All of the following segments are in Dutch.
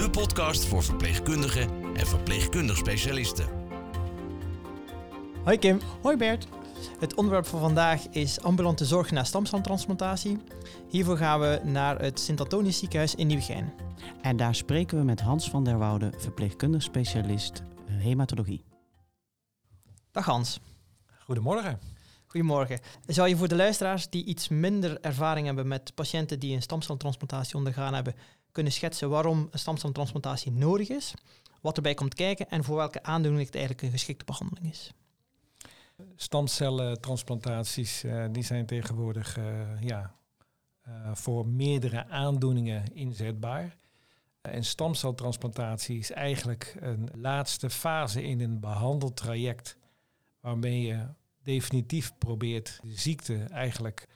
de podcast voor verpleegkundigen en verpleegkundig specialisten. Hoi Kim. Hoi Bert. Het onderwerp van vandaag is ambulante zorg na stamceltransplantatie. Hiervoor gaan we naar het Sint-Antonius ziekenhuis in Nieuwegein. En daar spreken we met Hans van der Woude, verpleegkundig specialist eh, hematologie. Dag Hans. Goedemorgen. Goedemorgen. Zou je voor de luisteraars die iets minder ervaring hebben met patiënten die een stamceltransplantatie ondergaan hebben, kunnen schetsen waarom een stamceltransplantatie nodig is, wat erbij komt kijken en voor welke aandoening het eigenlijk een geschikte behandeling is? Stamcellentransplantaties uh, die zijn tegenwoordig uh, ja, uh, voor meerdere aandoeningen inzetbaar. En stamceltransplantatie is eigenlijk een laatste fase in een behandeltraject waarmee je definitief probeert de ziekte eigenlijk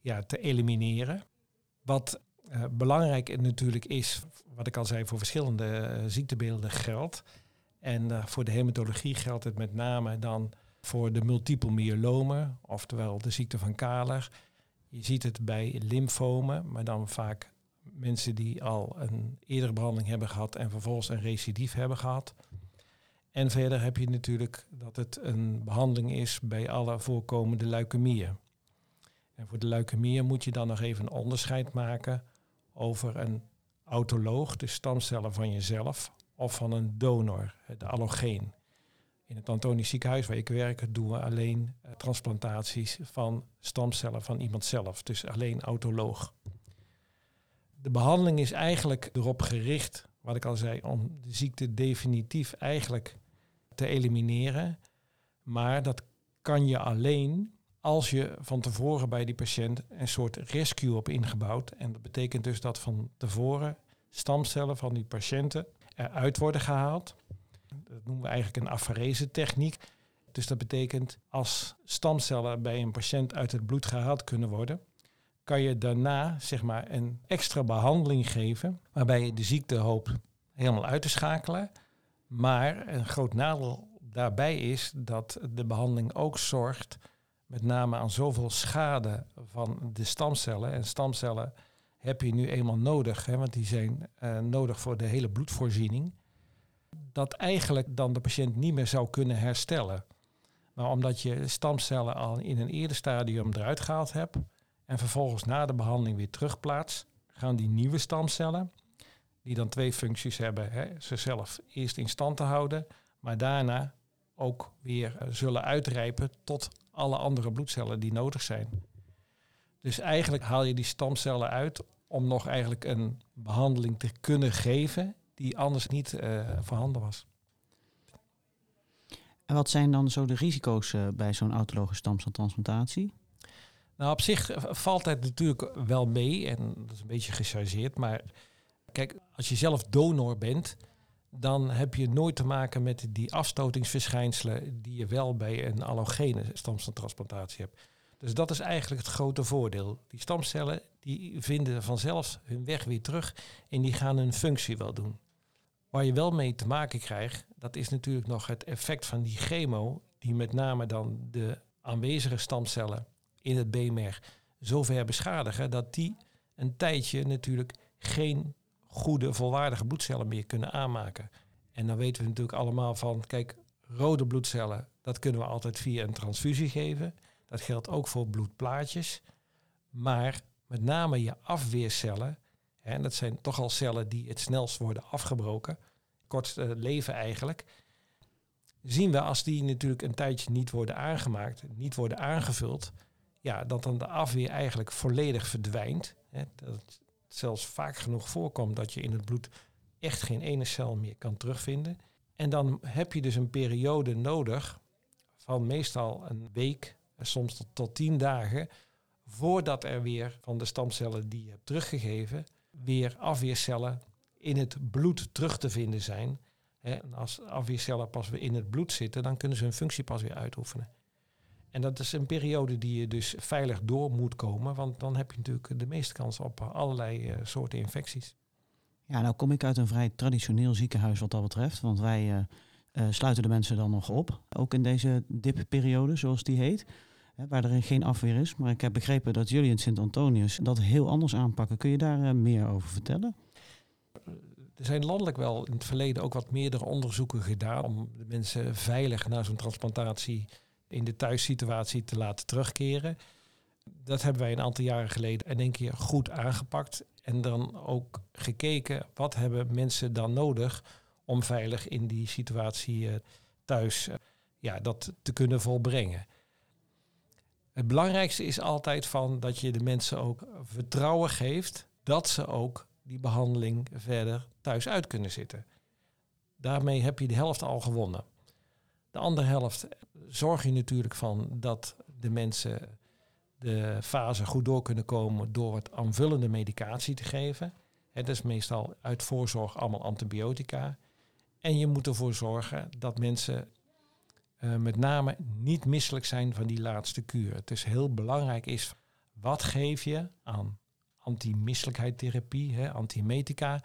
ja, te elimineren. Wat uh, belangrijk natuurlijk is, wat ik al zei, voor verschillende uh, ziektebeelden geldt. En uh, voor de hematologie geldt het met name dan voor de multiple myelomen, oftewel de ziekte van Kaler. Je ziet het bij lymfomen, maar dan vaak mensen die al een eerdere behandeling hebben gehad en vervolgens een recidief hebben gehad. En verder heb je natuurlijk dat het een behandeling is bij alle voorkomende leukemieën. En voor de leukemieën moet je dan nog even een onderscheid maken over een autoloog, de stamcellen van jezelf, of van een donor, de allogeen. In het Antonisch ziekenhuis waar ik werk doen we alleen uh, transplantaties van stamcellen van iemand zelf, dus alleen autoloog. De behandeling is eigenlijk erop gericht, wat ik al zei, om de ziekte definitief eigenlijk te elimineren. Maar dat kan je alleen als je van tevoren bij die patiënt een soort rescue op ingebouwd. En dat betekent dus dat van tevoren stamcellen van die patiënten eruit worden gehaald. Dat noemen we eigenlijk een afarese techniek. Dus dat betekent als stamcellen bij een patiënt uit het bloed gehaald kunnen worden, kan je daarna zeg maar een extra behandeling geven waarbij je de ziekte hoopt helemaal uit te schakelen. Maar een groot nadeel daarbij is dat de behandeling ook zorgt met name aan zoveel schade van de stamcellen. En stamcellen heb je nu eenmaal nodig, hè, want die zijn uh, nodig voor de hele bloedvoorziening. Dat eigenlijk dan de patiënt niet meer zou kunnen herstellen. Maar omdat je stamcellen al in een eerder stadium eruit gehaald hebt en vervolgens na de behandeling weer terugplaatst, gaan die nieuwe stamcellen, die dan twee functies hebben, hè, zichzelf eerst in stand te houden, maar daarna ook weer uh, zullen uitrijpen tot alle andere bloedcellen die nodig zijn. Dus eigenlijk haal je die stamcellen uit om nog eigenlijk een behandeling te kunnen geven die anders niet uh, voorhanden was. En wat zijn dan zo de risico's uh, bij zo'n autologe stamceltransplantatie? Nou, op zich valt het natuurlijk wel mee en dat is een beetje gechargeerd, maar kijk, als je zelf donor bent, dan heb je nooit te maken met die afstotingsverschijnselen die je wel bij een allogene stamceltransplantatie hebt. Dus dat is eigenlijk het grote voordeel. Die stamcellen die vinden vanzelf hun weg weer terug en die gaan hun functie wel doen. Waar je wel mee te maken krijgt, dat is natuurlijk nog het effect van die chemo, die met name dan de aanwezige stamcellen in het beenmerg zover beschadigen dat die een tijdje natuurlijk geen goede, volwaardige bloedcellen meer kunnen aanmaken. En dan weten we natuurlijk allemaal van, kijk, rode bloedcellen, dat kunnen we altijd via een transfusie geven. Dat geldt ook voor bloedplaatjes. Maar met name je afweercellen, en dat zijn toch al cellen die het snelst worden afgebroken, kortste leven eigenlijk, zien we als die natuurlijk een tijdje niet worden aangemaakt, niet worden aangevuld, ja, dat dan de afweer eigenlijk volledig verdwijnt. Hè, dat zelfs vaak genoeg voorkomt dat je in het bloed echt geen ene cel meer kan terugvinden. En dan heb je dus een periode nodig van meestal een week, soms tot, tot tien dagen, voordat er weer van de stamcellen die je hebt teruggegeven, weer afweercellen in het bloed terug te vinden zijn. En als afweercellen pas weer in het bloed zitten, dan kunnen ze hun functie pas weer uitoefenen. En dat is een periode die je dus veilig door moet komen, want dan heb je natuurlijk de meeste kans op allerlei uh, soorten infecties. Ja, nou kom ik uit een vrij traditioneel ziekenhuis wat dat betreft, want wij uh, uh, sluiten de mensen dan nog op, ook in deze dipperiode, zoals die heet, hè, waar er geen afweer is. Maar ik heb begrepen dat jullie in Sint-Antonius dat heel anders aanpakken. Kun je daar meer over vertellen? Er zijn landelijk wel in het verleden ook wat meerdere onderzoeken gedaan om de mensen veilig na zo'n transplantatie in de thuissituatie te laten terugkeren. Dat hebben wij een aantal jaren geleden in één keer goed aangepakt. En dan ook gekeken wat hebben mensen dan nodig om veilig in die situatie eh, thuis eh, ja, dat te kunnen volbrengen. Het belangrijkste is altijd van dat je de mensen ook vertrouwen geeft dat ze ook die behandeling verder thuis uit kunnen zitten. Daarmee heb je de helft al gewonnen. De andere helft zorg je natuurlijk van dat de mensen de fase goed door kunnen komen door wat aanvullende medicatie te geven. Het is meestal uit voorzorg allemaal antibiotica. En je moet ervoor zorgen dat mensen uh, met name niet misselijk zijn van die laatste kuur. Het is heel belangrijk is, wat geef je aan antimisselijkheidtherapie, antimetica,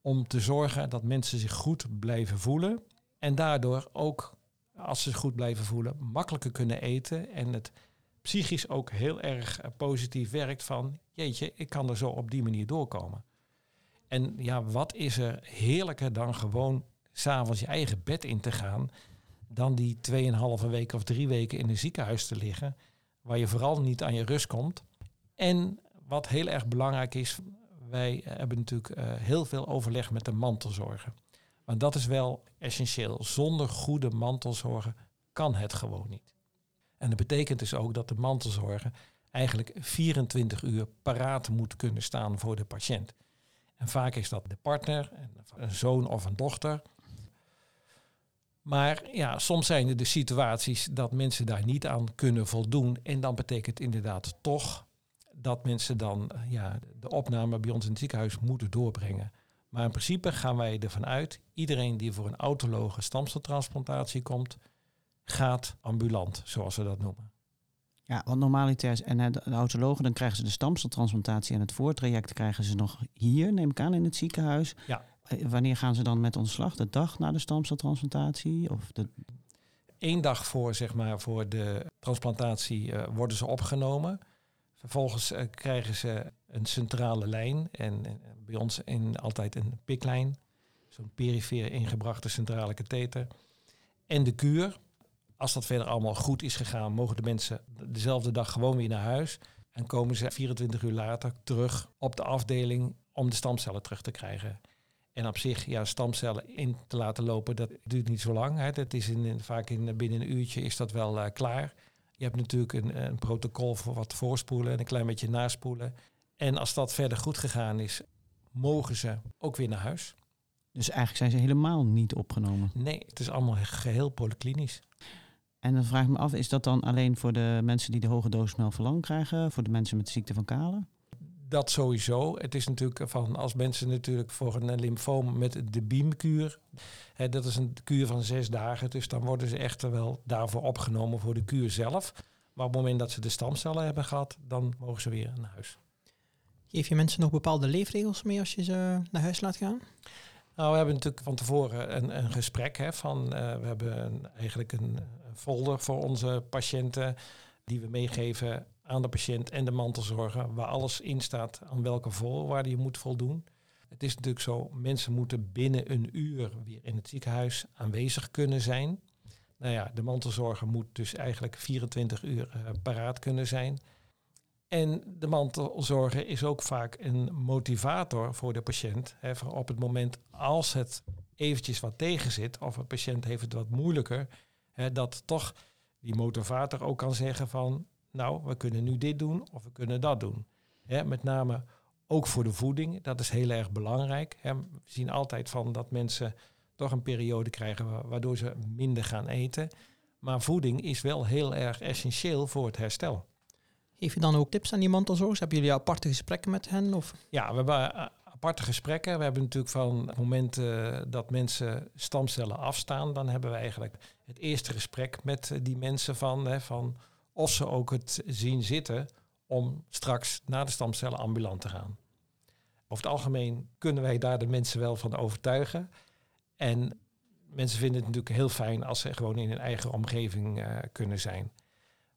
om te zorgen dat mensen zich goed blijven voelen en daardoor ook, als ze goed blijven voelen, makkelijker kunnen eten en het psychisch ook heel erg eh, positief werkt van, jeetje, ik kan er zo op die manier doorkomen. En ja, wat is er heerlijker dan gewoon s'avonds je eigen bed in te gaan, dan die 2,5 weken of drie weken in een ziekenhuis te liggen, waar je vooral niet aan je rust komt. En wat heel erg belangrijk is, wij hebben natuurlijk uh, heel veel overleg met de mantelzorgen. Want dat is wel essentieel. Zonder goede mantelzorgen kan het gewoon niet. En dat betekent dus ook dat de mantelzorger eigenlijk 24 uur paraat moet kunnen staan voor de patiënt. En vaak is dat de partner, een zoon of een dochter. Maar ja, soms zijn er de situaties dat mensen daar niet aan kunnen voldoen. En dan betekent inderdaad toch dat mensen dan ja, de opname bij ons in het ziekenhuis moeten doorbrengen. Maar in principe gaan wij ervan uit, iedereen die voor een autologe stamceltransplantatie komt, gaat ambulant, zoals we dat noemen. Ja, want normaliter en de autologen, dan krijgen ze de stamceltransplantatie en het voortraject krijgen ze nog hier, neem ik aan, in het ziekenhuis. Ja. Eh, wanneer gaan ze dan met ontslag? De dag na de stamceltransplantatie? Of de... Eén dag voor, zeg maar, voor de transplantatie uh, worden ze opgenomen. Vervolgens uh, krijgen ze een centrale lijn en, bij ons in, altijd een piklijn. Zo'n perifeer ingebrachte centrale katheter. En de kuur. Als dat verder allemaal goed is gegaan, mogen de mensen dezelfde dag gewoon weer naar huis. En komen ze 24 uur later terug op de afdeling om de stamcellen terug te krijgen. En op zich, ja, stamcellen in te laten lopen, dat duurt niet zo lang. Hè. Dat is in, vaak in, binnen een uurtje is dat wel uh, klaar. Je hebt natuurlijk een, een protocol voor wat voorspoelen en een klein beetje naspoelen. En als dat verder goed gegaan is, mogen ze ook weer naar huis. Dus eigenlijk zijn ze helemaal niet opgenomen? Nee, het is allemaal geheel polyklinisch. En dan vraag ik me af, is dat dan alleen voor de mensen die de hoge dosis melverlang krijgen, voor de mensen met de ziekte van Kalen? Dat sowieso. Het is natuurlijk van als mensen natuurlijk voor een lymfoom met de beamkuur, hè, dat is een kuur van zes dagen, dus dan worden ze echter wel daarvoor opgenomen voor de kuur zelf. Maar op het moment dat ze de stamcellen hebben gehad, dan mogen ze weer naar huis. Geef je mensen nog bepaalde leefregels mee als je ze naar huis laat gaan? Nou, we hebben natuurlijk van tevoren een, een gesprek. Hè, van, uh, we hebben eigenlijk een folder voor onze patiënten die we meegeven aan de patiënt en de mantelzorger, waar alles in staat aan welke voorwaarden je moet voldoen. Het is natuurlijk zo, mensen moeten binnen een uur weer in het ziekenhuis aanwezig kunnen zijn. Nou ja, de mantelzorger moet dus eigenlijk 24 uur uh, paraat kunnen zijn. En de mantelzorger is ook vaak een motivator voor de patiënt. Hè, op het moment als het eventjes wat tegen zit, of een patiënt heeft het wat moeilijker, hè, dat toch die motivator ook kan zeggen van, nou, we kunnen nu dit doen of we kunnen dat doen. Hè, met name ook voor de voeding, dat is heel erg belangrijk. Hè. We zien altijd van dat mensen toch een periode krijgen waardoor ze minder gaan eten. Maar voeding is wel heel erg essentieel voor het herstel. Geef je dan ook tips aan die mantelzorgers? Hebben jullie aparte gesprekken met hen? Of? Ja, we hebben eh, aparte gesprekken. We hebben natuurlijk van het moment eh, dat mensen stamcellen afstaan, dan hebben we eigenlijk het eerste gesprek met eh, die mensen van, hè, van of ze ook het zien zitten om straks naar de stamcellen ambulant te gaan. Over het algemeen kunnen wij daar de mensen wel van overtuigen. En mensen vinden het natuurlijk heel fijn als ze gewoon in hun eigen omgeving uh, kunnen zijn.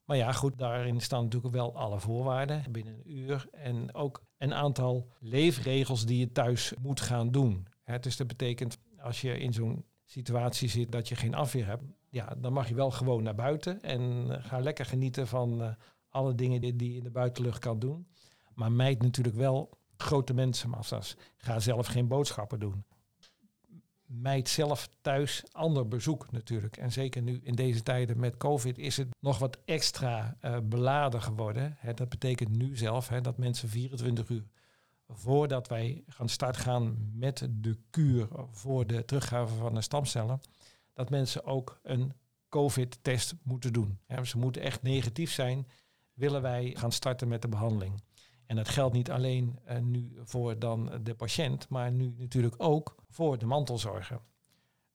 Maar ja, goed, daarin staan natuurlijk wel alle voorwaarden binnen een uur. En ook een aantal leefregels die je thuis moet gaan doen. Hè, dus dat betekent als je in zo'n situatie zit dat je geen afweer hebt, ja, dan mag je wel gewoon naar buiten en uh, ga lekker genieten van uh, alle dingen die, je in de buitenlucht kan doen. Maar mijd natuurlijk wel grote mensenmassa's. Ga zelf geen boodschappen doen mijt zelf thuis ander bezoek natuurlijk. En zeker nu in deze tijden met COVID is het nog wat extra uh, beladen geworden. Dat betekent nu zelf dat mensen 24 uur voordat wij gaan start gaan met de kuur voor de teruggave van de stamcellen, dat mensen ook een COVID-test moeten doen. Ze moeten echt negatief zijn, willen wij gaan starten met de behandeling. En dat geldt niet alleen uh, nu voor dan de patiënt, maar nu natuurlijk ook voor de mantelzorger.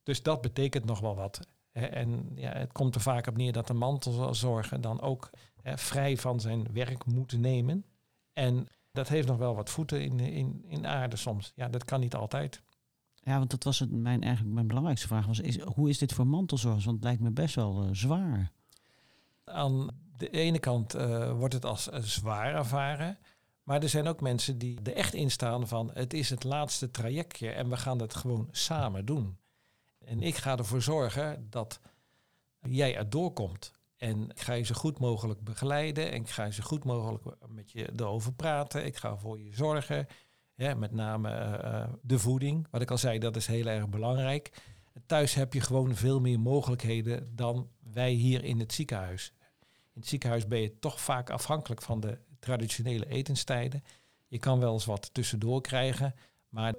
Dus dat betekent nog wel wat. En ja, het komt er vaak op neer dat de mantelzorger dan ook hè, vrij van zijn werk moet nemen. En dat heeft nog wel wat voeten in, in, in aarde soms. Ja, dat kan niet altijd. Ja, want dat was het, mijn, eigenlijk mijn belangrijkste vraag. Was, is, hoe is dit voor mantelzorgers? Want het lijkt me best wel uh, zwaar. Aan de ene kant uh, wordt het als uh, zwaar ervaren. Maar er zijn ook mensen die er echt in staan van het is het laatste trajectje en we gaan het gewoon samen doen. En ik ga ervoor zorgen dat jij er doorkomt. En ik ga je zo goed mogelijk begeleiden en ik ga je zo goed mogelijk met je erover praten. Ik ga voor je zorgen. Met name uh, de voeding. Wat ik al zei, dat is heel erg belangrijk. Thuis heb je gewoon veel meer mogelijkheden dan wij hier in het ziekenhuis. In het ziekenhuis ben je toch vaak afhankelijk van de traditionele etenstijden. Je kan wel eens wat tussendoor krijgen, maar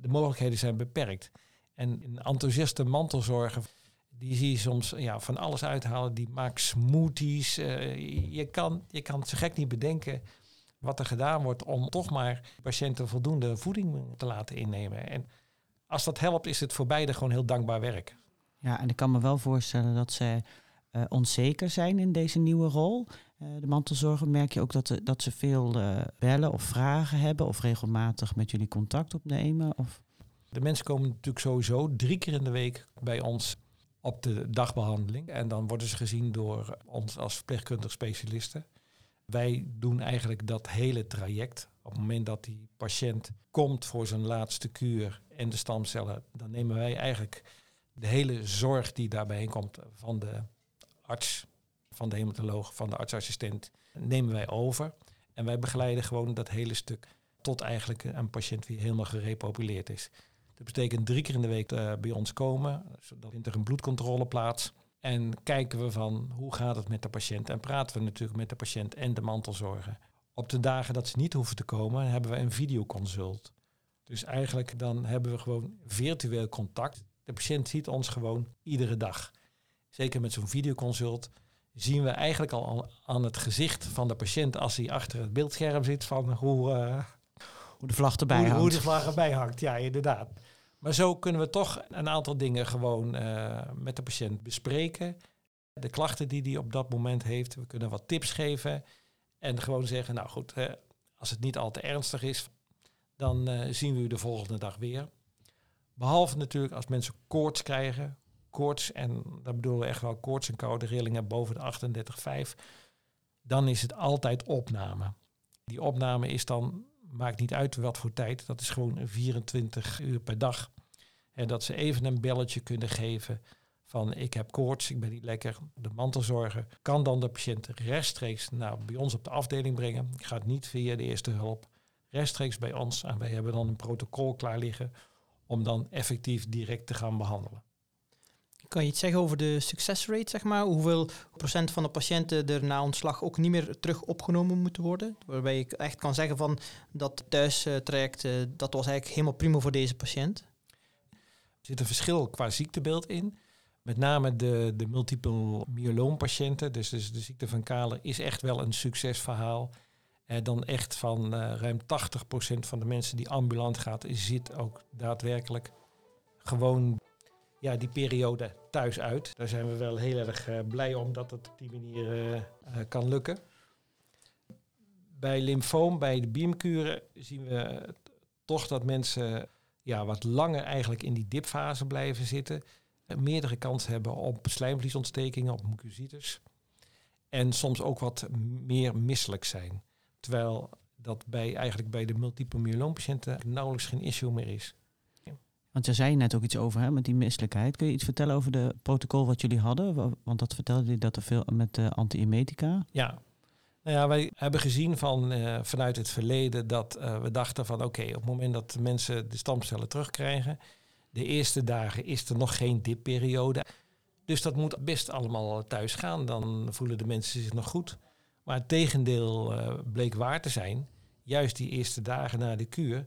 de mogelijkheden zijn beperkt. En een enthousiaste mantelzorger, die zie je soms ja, van alles uithalen. Die maakt smoothies. Uh, je, kan, je kan zo gek niet bedenken wat er gedaan wordt om toch maar patiënten voldoende voeding te laten innemen. En als dat helpt, is het voor beide gewoon heel dankbaar werk. Ja, en ik kan me wel voorstellen dat ze uh, onzeker zijn in deze nieuwe rol. Uh, de mantelzorger merk je ook dat, de, dat ze veel uh, bellen of vragen hebben of regelmatig met jullie contact opnemen? Of? De mensen komen natuurlijk sowieso drie keer in de week bij ons op de dagbehandeling. En dan worden ze gezien door ons als verpleegkundig specialisten. Wij doen eigenlijk dat hele traject. Op het moment dat die patiënt komt voor zijn laatste kuur en de stamcellen, dan nemen wij eigenlijk de hele zorg die daarbij komt van de arts, van de hematoloog, van de artsassistent, nemen wij over. En wij begeleiden gewoon dat hele stuk tot eigenlijk een patiënt weer helemaal gerepopuleerd is. Dat betekent drie keer in de week uh, bij ons komen, zodat vindt er een bloedcontrole plaats. En kijken we van hoe gaat het met de patiënt. En praten we natuurlijk met de patiënt en de mantelzorger. Op de dagen dat ze niet hoeven te komen, hebben we een videoconsult. Dus eigenlijk dan hebben we gewoon virtueel contact. De patiënt ziet ons gewoon iedere dag. Zeker met zo'n videoconsult zien we eigenlijk al aan het gezicht van de patiënt als hij achter het beeldscherm zit van hoe, uh, hoe de vlag erbij hoe, hangt. Hoe de vlag erbij hangt, ja inderdaad. Maar zo kunnen we toch een aantal dingen gewoon uh, met de patiënt bespreken. De klachten die hij op dat moment heeft. We kunnen wat tips geven. En gewoon zeggen, nou goed, als het niet al te ernstig is, dan uh, zien we u de volgende dag weer. Behalve natuurlijk als mensen koorts krijgen. Koorts, en dat bedoelen we echt wel koorts en koude rillingen boven de 38,5. Dan is het altijd opname. Die opname is dan maakt niet uit wat voor tijd. Dat is gewoon 24 uur per dag. En dat ze even een belletje kunnen geven van ik heb koorts, ik ben niet lekker. De mantelzorger kan dan de patiënt rechtstreeks naar bij ons op de afdeling brengen. Gaat niet via de eerste hulp. Rechtstreeks bij ons. En wij hebben dan een protocol klaar liggen om dan effectief direct te gaan behandelen. Kan je iets zeggen over de succesrate, zeg maar? Hoeveel procent van de patiënten er na ontslag ook niet meer terug opgenomen moeten worden? Waarbij ik echt kan zeggen van dat thuistraject, uh, dat was eigenlijk helemaal prima voor deze patiënt. Er zit een verschil qua ziektebeeld in. Met name de, de multiple myeloompatiënten, dus, dus de ziekte van Kalen, is echt wel een succesverhaal. eh, dan echt van uh, ruim 80% van de mensen die ambulant gaat, zit ook daadwerkelijk gewoon ja, die periode thuis uit. Daar zijn we wel heel erg uh, blij om dat het op die manier kan lukken. Bij lymfoom, bij de biemkuren, zien we toch dat mensen ja, wat langer eigenlijk in die dipfase blijven zitten. meerdere kans hebben op slijmvliesontstekingen, op mucositis. En soms ook wat meer misselijk zijn. Terwijl dat bij, eigenlijk bij de multiple myeloompatiënten nauwelijks geen issue meer is. Want je zei net ook iets over hè, met die misselijkheid. Kun je iets vertellen over de protocol wat jullie hadden? Want dat vertelde je dat er veel met de anti-emetica. Ja, nou ja, wij hebben gezien van, uh, vanuit het verleden dat uh, we dachten van oké, op het moment dat mensen de stamcellen terugkrijgen, de eerste dagen is er nog geen dipperiode. Dus dat moet best allemaal thuis gaan. Dan voelen de mensen zich nog goed. Maar het tegendeel uh, bleek waar te zijn. Juist die eerste dagen na de kuur,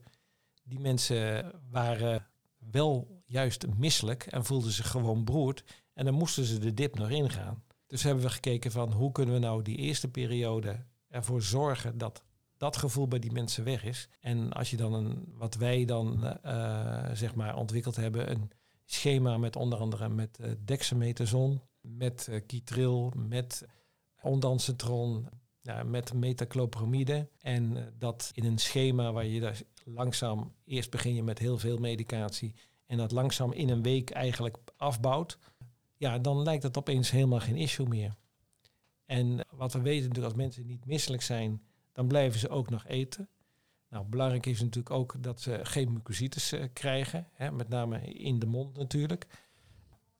die mensen waren wel juist misselijk en voelden zich gewoon broerd. En dan moesten ze de dip nog ingaan. Dus hebben we gekeken van hoe kunnen we nou die eerste periode ervoor zorgen dat dat gevoel bij die mensen weg is. En als je dan een, wat wij dan uh, zeg maar ontwikkeld hebben, een schema met onder andere met uh, dexamethason, met uh, kitril, met ondancetron, ja, met metaclopromide. En dat in een schema waar je daar langzaam, eerst begin je met heel veel medicatie en dat langzaam in een week eigenlijk afbouwt ja, dan lijkt het opeens helemaal geen issue meer. En wat we weten natuurlijk, als mensen niet misselijk zijn, dan blijven ze ook nog eten. Nou, belangrijk is natuurlijk ook dat ze geen mucositis uh, krijgen, hè, met name in de mond natuurlijk.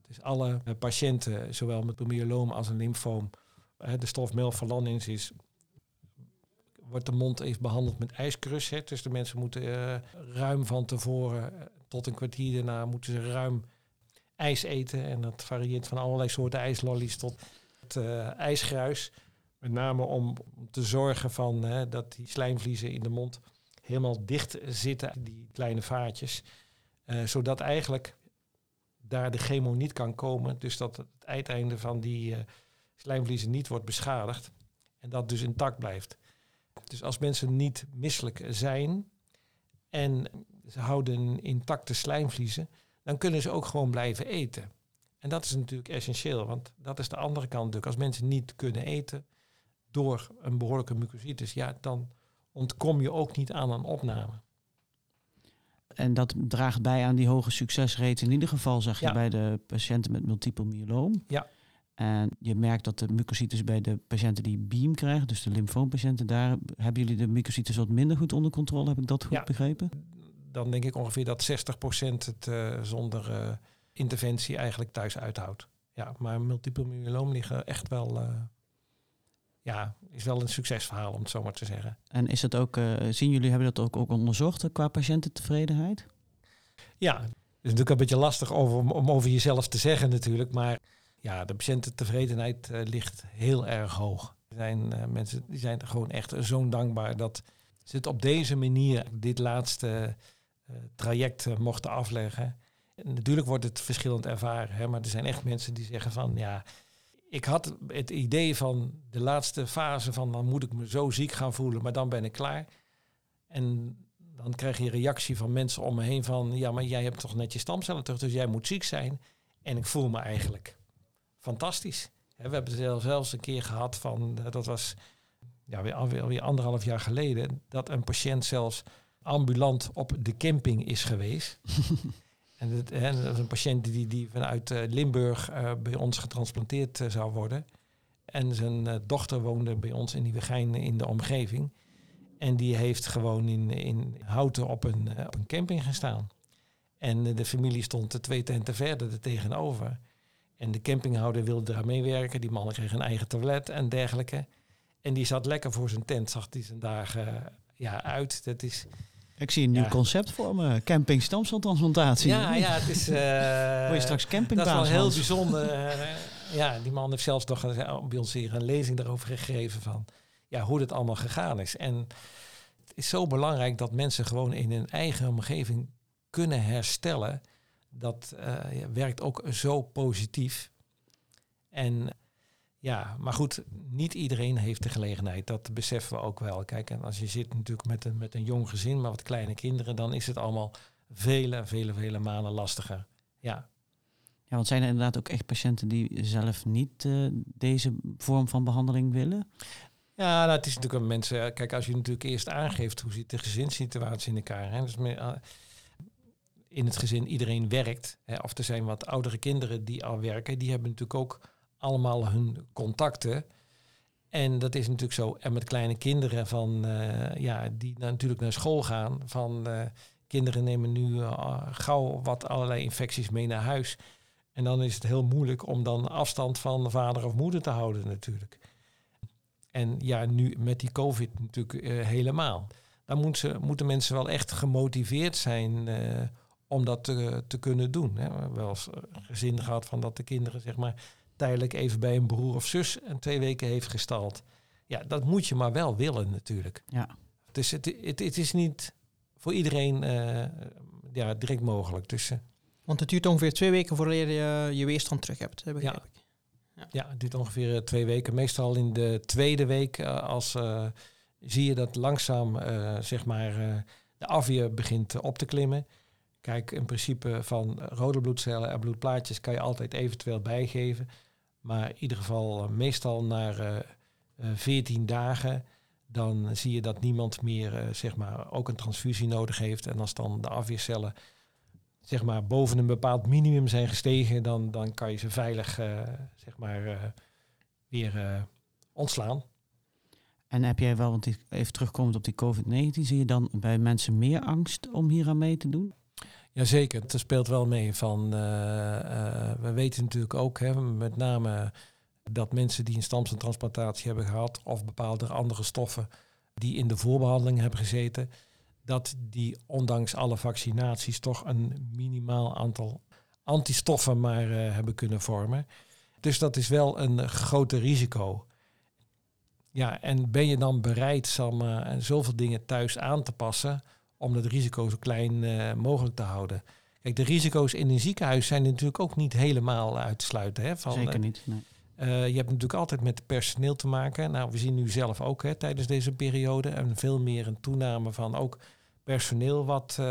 Dus alle uh, patiënten, zowel met een als een lymfoom, de stof melphalanins is, wordt de mond even behandeld met ijskrus. Hè. Dus de mensen moeten ruim van tevoren tot een kwartier daarna moeten ze ruim ijs eten. En dat varieert van allerlei soorten ijslollies tot het, uh, ijsgruis. Met name om te zorgen van, hè, dat die slijmvliezen in de mond helemaal dicht zitten, die kleine vaatjes. Zodat eigenlijk daar de chemo niet kan komen. Dus dat het uiteinde van die uh, slijmvliezen niet wordt beschadigd. En dat dus intact blijft. Dus als mensen niet misselijk zijn en ze houden intacte slijmvliezen, dan kunnen ze ook gewoon blijven eten. En dat is natuurlijk essentieel, want dat is de andere kant natuurlijk. Als mensen niet kunnen eten door een behoorlijke mucositis, ja, dan ontkom je ook niet aan een opname. En dat draagt bij aan die hoge succesrate in ieder geval, zeg je, bij de patiënten met multiple myeloom. Ja. En je merkt dat de mucositis bij de patiënten die BEAM krijgen, dus de lymfoompatiënten, daar hebben jullie de mucositis wat minder goed onder controle. Heb ik dat goed ja. begrepen? dan denk ik ongeveer dat 60% het uh, zonder uh, interventie eigenlijk thuis uithoudt. Ja, maar multiple myeloom liggen echt wel, uh, ja, is wel een succesverhaal om het zo maar te zeggen. En is het ook, zien jullie, hebben dat ook, ook onderzocht qua patiëntentevredenheid? Ja, het is natuurlijk een beetje lastig over, om over jezelf te zeggen natuurlijk, maar ja, de patiëntentevredenheid ligt heel erg hoog. Er zijn mensen die zijn gewoon echt zo dankbaar dat ze het op deze manier, dit laatste uh, traject mochten afleggen. En natuurlijk wordt het verschillend ervaren, hè, maar er zijn echt mensen die zeggen van ja, ik had het idee van de laatste fase van dan moet ik me zo ziek gaan voelen, maar dan ben ik klaar. En dan krijg je reactie van mensen om me heen van ja, maar jij hebt toch net je stamcellen terug, dus jij moet ziek zijn. En ik voel me eigenlijk fantastisch. we hebben zelfs een keer gehad van, eh, dat was ja, weer, alweer, anderhalf jaar geleden, dat een patiënt zelfs ambulant op de camping is geweest. en, hè, dat is een patiënt die, die vanuit uh, Limburg uh, bij ons getransplanteerd uh, zou worden. En zijn dochter woonde bij ons in Nieuwegein in de omgeving. En die heeft gewoon in, in Houten op een, op een camping gestaan. En de familie stond twee tenten verder er tegenover. En de campinghouder wilde daar meewerken. Die man kreeg een eigen toilet en dergelijke. En die zat lekker voor zijn tent, zag hij zijn dagen ja, uit. Dat is, ik zie een nieuw concept voor me. Camping stamceltransplantatie. Ja, ja, het is... Uh, je straks campingbaas. Dat is wel heel bijzonder. Uh, ja, die man heeft zelfs nog een, bij ons hier een lezing daarover gegeven van ja, hoe dit allemaal gegaan is. En het is zo belangrijk dat mensen gewoon in hun eigen omgeving kunnen herstellen. Dat uh, werkt ook zo positief. En Ja, maar goed, niet iedereen heeft de gelegenheid. Dat beseffen we ook wel. Kijk, en als je zit natuurlijk met een, met een jong gezin, maar wat kleine kinderen, dan is het allemaal vele, vele, vele malen lastiger. Ja. Ja, want zijn er inderdaad ook echt patiënten die zelf niet uh, deze vorm van behandeling willen? Ja, nou, het is natuurlijk een mensen. Kijk, als je natuurlijk eerst aangeeft hoe zit de gezinssituatie in elkaar. Hè, dus in het gezin iedereen werkt. Hè, of er zijn wat oudere kinderen die al werken. Die hebben natuurlijk ook allemaal hun contacten. En dat is natuurlijk zo. En met kleine kinderen van, uh, ja, die natuurlijk naar school gaan. Van uh, kinderen nemen nu uh, gauw wat allerlei infecties mee naar huis. En dan is het heel moeilijk om dan afstand van vader of moeder te houden natuurlijk. En ja, nu met die COVID natuurlijk helemaal. Dan moet ze, moeten mensen wel echt gemotiveerd zijn om dat te, te kunnen doen. Hè. We hebben wel eens gezin gehad van dat de kinderen zeg maar tijdelijk even bij een broer of zus een twee weken heeft gestald. Ja, dat moet je maar wel willen natuurlijk. Ja. Dus het, het, het is niet voor iedereen uh, ja, direct mogelijk. Dus, uh, Want het duurt ongeveer twee weken voordat je je weerstand terug hebt, begrijp ja. ik. Ja. ja, het duurt ongeveer twee weken. Meestal in de tweede week als zie je dat langzaam zeg maar de afweer begint op te klimmen. Kijk, in principe van rode bloedcellen en bloedplaatjes kan je altijd eventueel bijgeven. Maar in ieder geval uh, meestal na uh, 14 dagen, dan zie je dat niemand meer zeg maar, ook een transfusie nodig heeft. En als dan de afweercellen zeg maar, boven een bepaald minimum zijn gestegen, dan, dan kan je ze veilig zeg maar, weer ontslaan. En heb jij wel, want even terugkomend op die COVID-19, zie je dan bij mensen meer angst om hier aan mee te doen? Jazeker, het speelt wel mee. Van, uh, uh, we weten natuurlijk ook, hè, met name dat mensen die een stamceltransplantatie hebben gehad of bepaalde andere stoffen die in de voorbehandeling hebben gezeten, dat die ondanks alle vaccinaties toch een minimaal aantal antistoffen maar uh, hebben kunnen vormen. Dus dat is wel een groter risico. Ja, en ben je dan bereid Sam, zoveel dingen thuis aan te passen om het risico zo klein uh, mogelijk te houden. Kijk, de risico's in een ziekenhuis zijn natuurlijk ook niet helemaal uit te sluiten. Hè, van, Zeker niet. Nee. Uh, je hebt natuurlijk altijd met personeel te maken. Nou, we zien nu zelf ook hè, tijdens deze periode en veel meer een toename van ook personeel wat uh,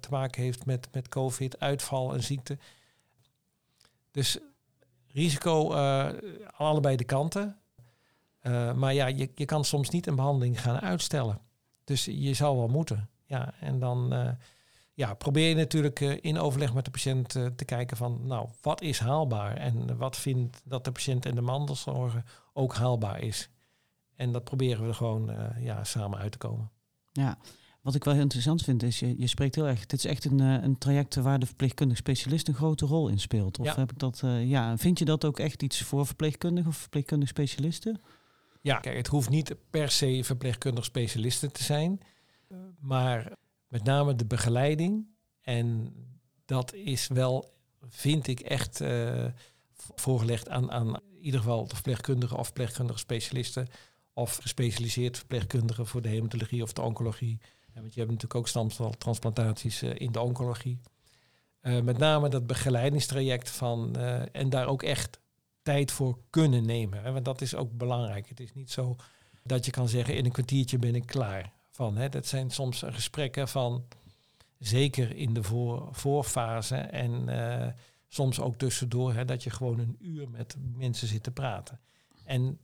te maken heeft met, met COVID, uitval en ziekte. Dus risico allebei de kanten. maar ja, je, je kan soms niet een behandeling gaan uitstellen. Dus je zou wel moeten. Ja, en dan uh, ja, probeer je natuurlijk uh, in overleg met de patiënt uh, te kijken van, nou, wat is haalbaar? En wat vindt dat de patiënt en de mandelzorger ook haalbaar is? En dat proberen we er gewoon ja, samen uit te komen. Ja, wat ik wel heel interessant vind is, je, je spreekt heel erg, dit is echt een, een traject waar de verpleegkundige specialist een grote rol in speelt. Of ja. heb ik dat, ja, vind je dat ook echt iets voor verpleegkundigen of verpleegkundige specialisten? Ja, kijk, het hoeft niet per se verpleegkundig specialisten te zijn. Maar met name de begeleiding. En dat is wel, vind ik, echt uh, voorgelegd aan, aan in ieder geval de verpleegkundigen of verpleegkundige specialisten. Of gespecialiseerd verpleegkundigen voor de hematologie of de oncologie. Want je hebt natuurlijk ook stamceltransplantaties uh, in de oncologie. Uh, met name dat begeleidingstraject van en daar ook echt tijd voor kunnen nemen. Hè, want dat is ook belangrijk. Het is niet zo dat je kan zeggen in een kwartiertje ben ik klaar van. Hè. Dat zijn soms gesprekken van, zeker in de voor, voorfase en uh, soms ook tussendoor, hè, dat je gewoon een uur met mensen zit te praten. En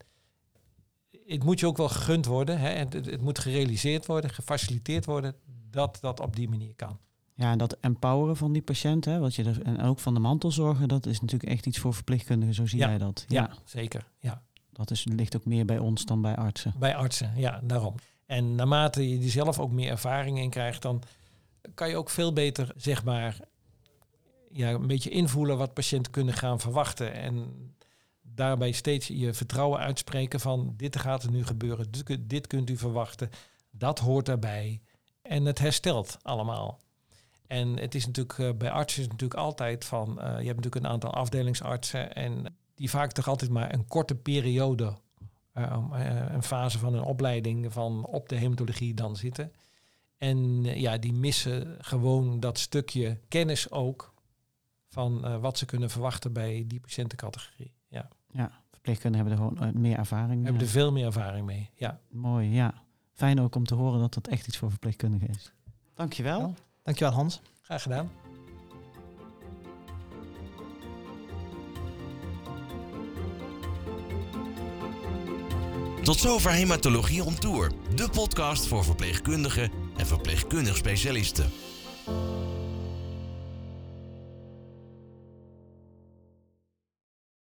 het moet je ook wel gegund worden, hè, en het, het moet gerealiseerd worden, gefaciliteerd worden, dat dat op die manier kan. Ja, en dat empoweren van die patiënt, hè, wat je er, en ook van de mantelzorger, dat is natuurlijk echt iets voor verpleegkundigen, zo zie ja. jij dat. Ja, ja, zeker. Ja. Dat is, ligt ook meer bij ons dan bij artsen. Bij artsen, ja, daarom. En naarmate je die zelf ook meer ervaring in krijgt, dan kan je ook veel beter, zeg maar, ja, een beetje invoelen wat patiënten kunnen gaan verwachten. En daarbij steeds je vertrouwen uitspreken van dit gaat er nu gebeuren, dit, kunt u verwachten, dat hoort daarbij. En het herstelt allemaal. En het is natuurlijk uh, bij artsen natuurlijk altijd van, uh, je hebt natuurlijk een aantal afdelingsartsen en die vaak toch altijd maar een korte periode eh, eh, een fase van een opleiding van op de hematologie dan zitten. En eh, ja, die missen gewoon dat stukje kennis ook van wat ze kunnen verwachten bij die patiëntencategorie. Ja. ja, verpleegkundigen hebben er gewoon meer ervaring mee. Hebben er veel meer ervaring mee, ja. Mooi, ja. Fijn ook om te horen dat dat echt iets voor verpleegkundigen is. Dankjewel. Ja. Dankjewel Hans. Graag gedaan. Tot zover Hematologie on Tour, de podcast voor verpleegkundigen en verpleegkundig specialisten.